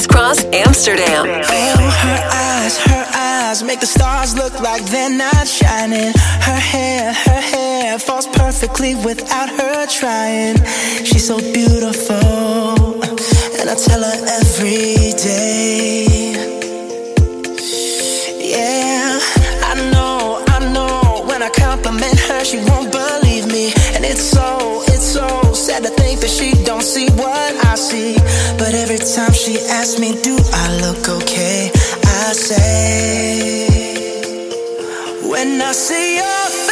Crisscross Amsterdam. Feel her eyes, her eyes make the stars look like they're not shining. Her hair, her hair falls perfectly without her trying. She's so beautiful, and I tell her every day. She asks me, Do I look okay? I say, When I see your face.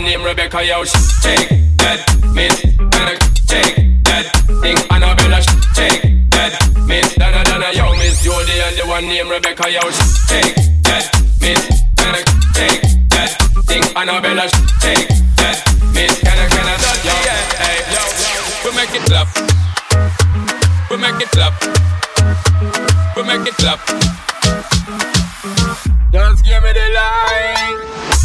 woman named Rebecca, yo, sh- take that, miss, better take that, think Annabella, sh- take that, miss, Donna, Donna, yo, miss Jody and the one name Rebecca, yo, sh- take that, miss, better take that, think Annabella, sh- take that, miss, can I, can I, yo, yeah, hey, yo, we make it clap, we make it clap, we make it clap. Just give me the light.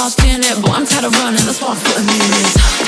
lost in it Boy, I'm tired of running, that's why I'm putting in this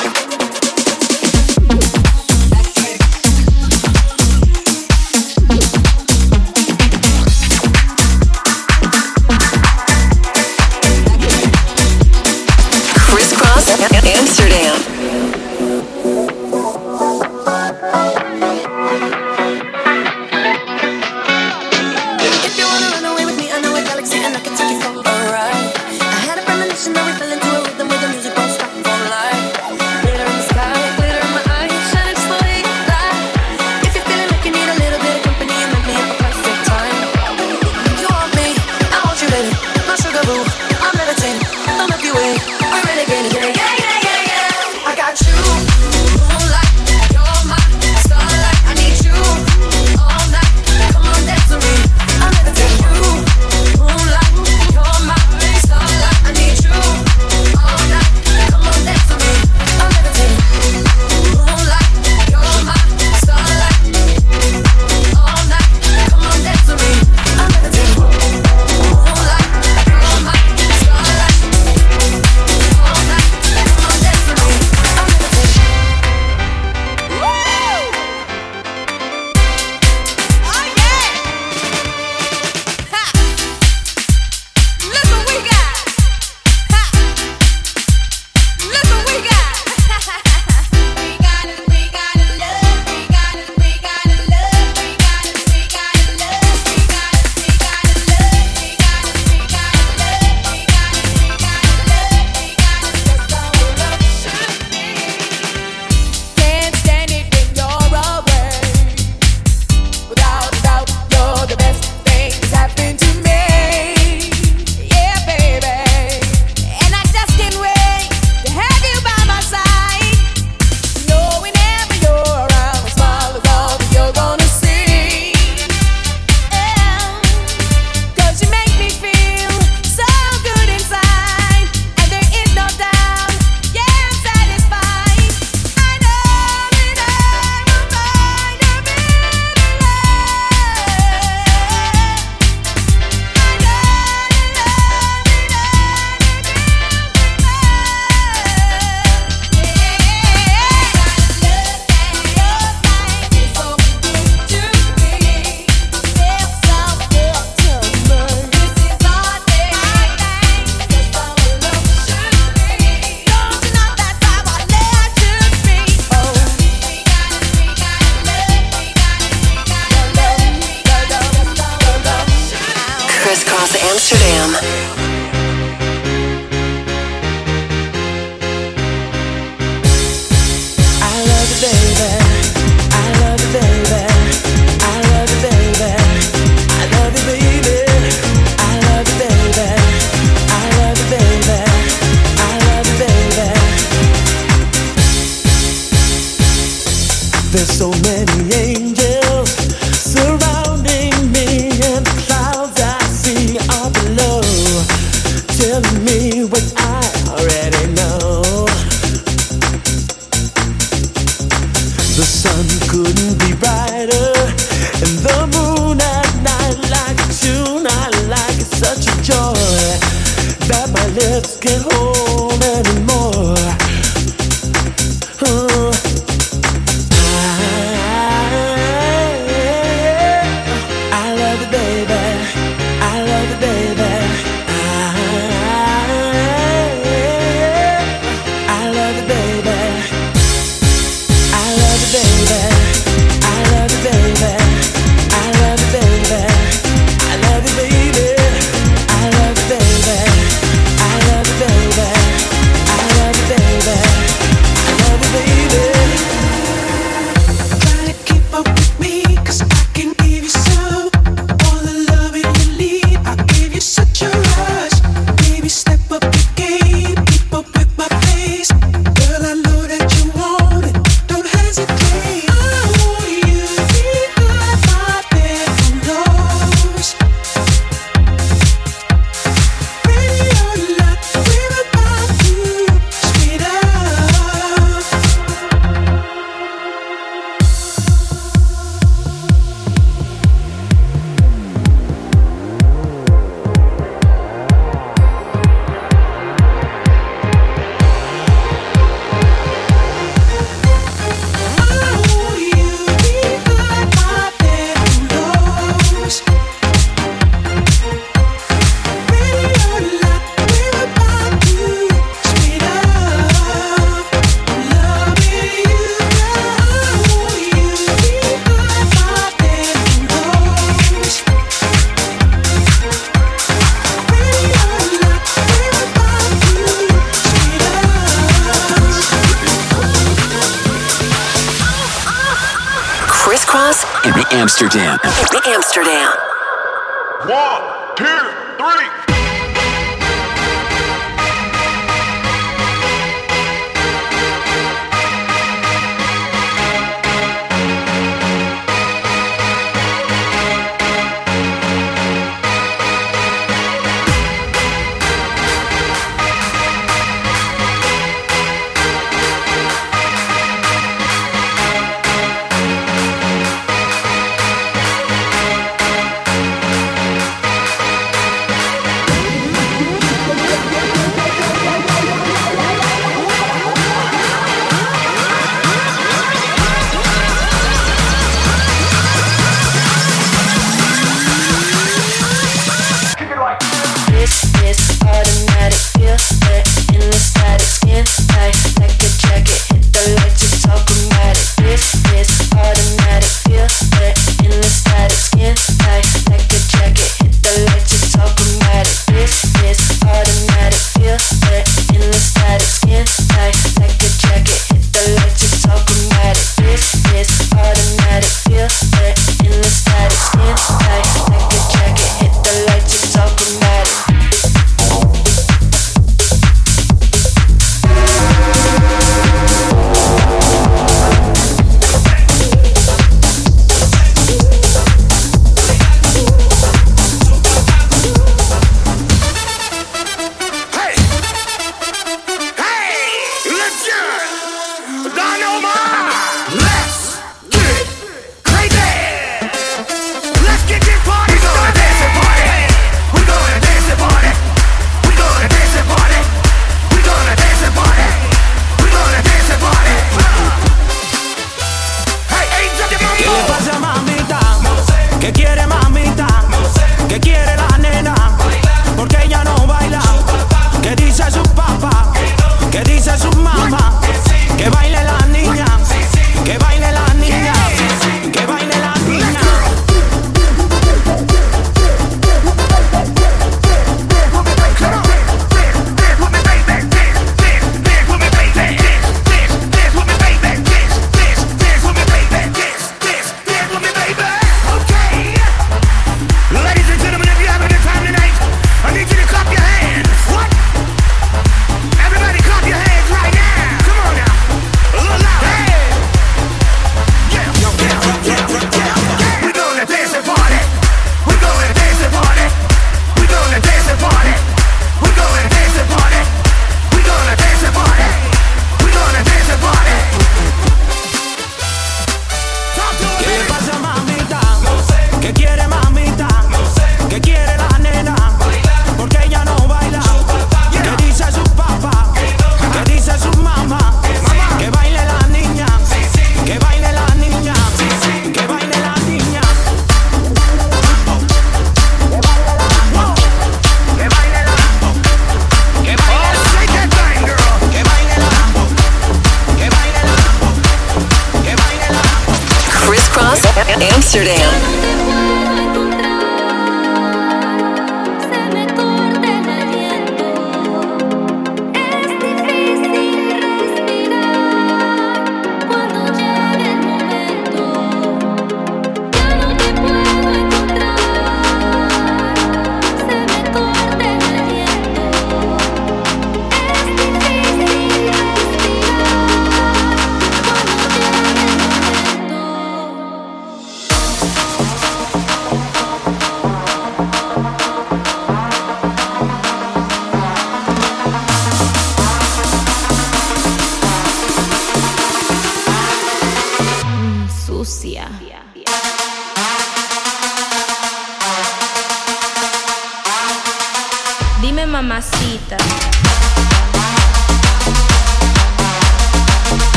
Amsterdam. Amsterdam.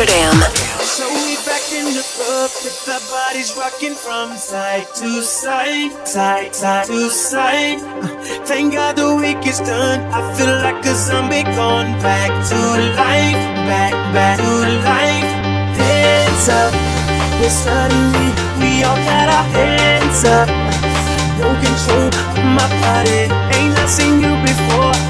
Amsterdam. So we back in the club with the bodies rocking from side to side, side, side to side. Uh, thank God the week is done. I feel like a zombie gone back to life, back, back to life. Hands up, yeah, suddenly we all got our hands up. No control of my body, ain't I seen you before?